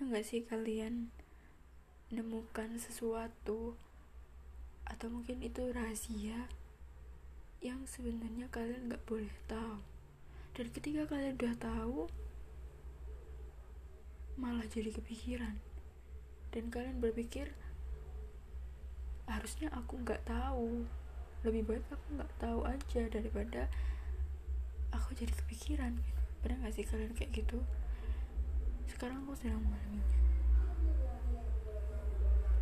pernah nggak sih kalian menemukan sesuatu atau mungkin itu rahasia yang sebenarnya kalian nggak boleh tahu? Dan ketika kalian udah tahu malah jadi kepikiran. Dan kalian berpikir harusnya aku nggak tahu. Lebih baik aku nggak tahu aja daripada aku jadi kepikiran. Pernah gak sih kalian kayak gitu carajos era una niña.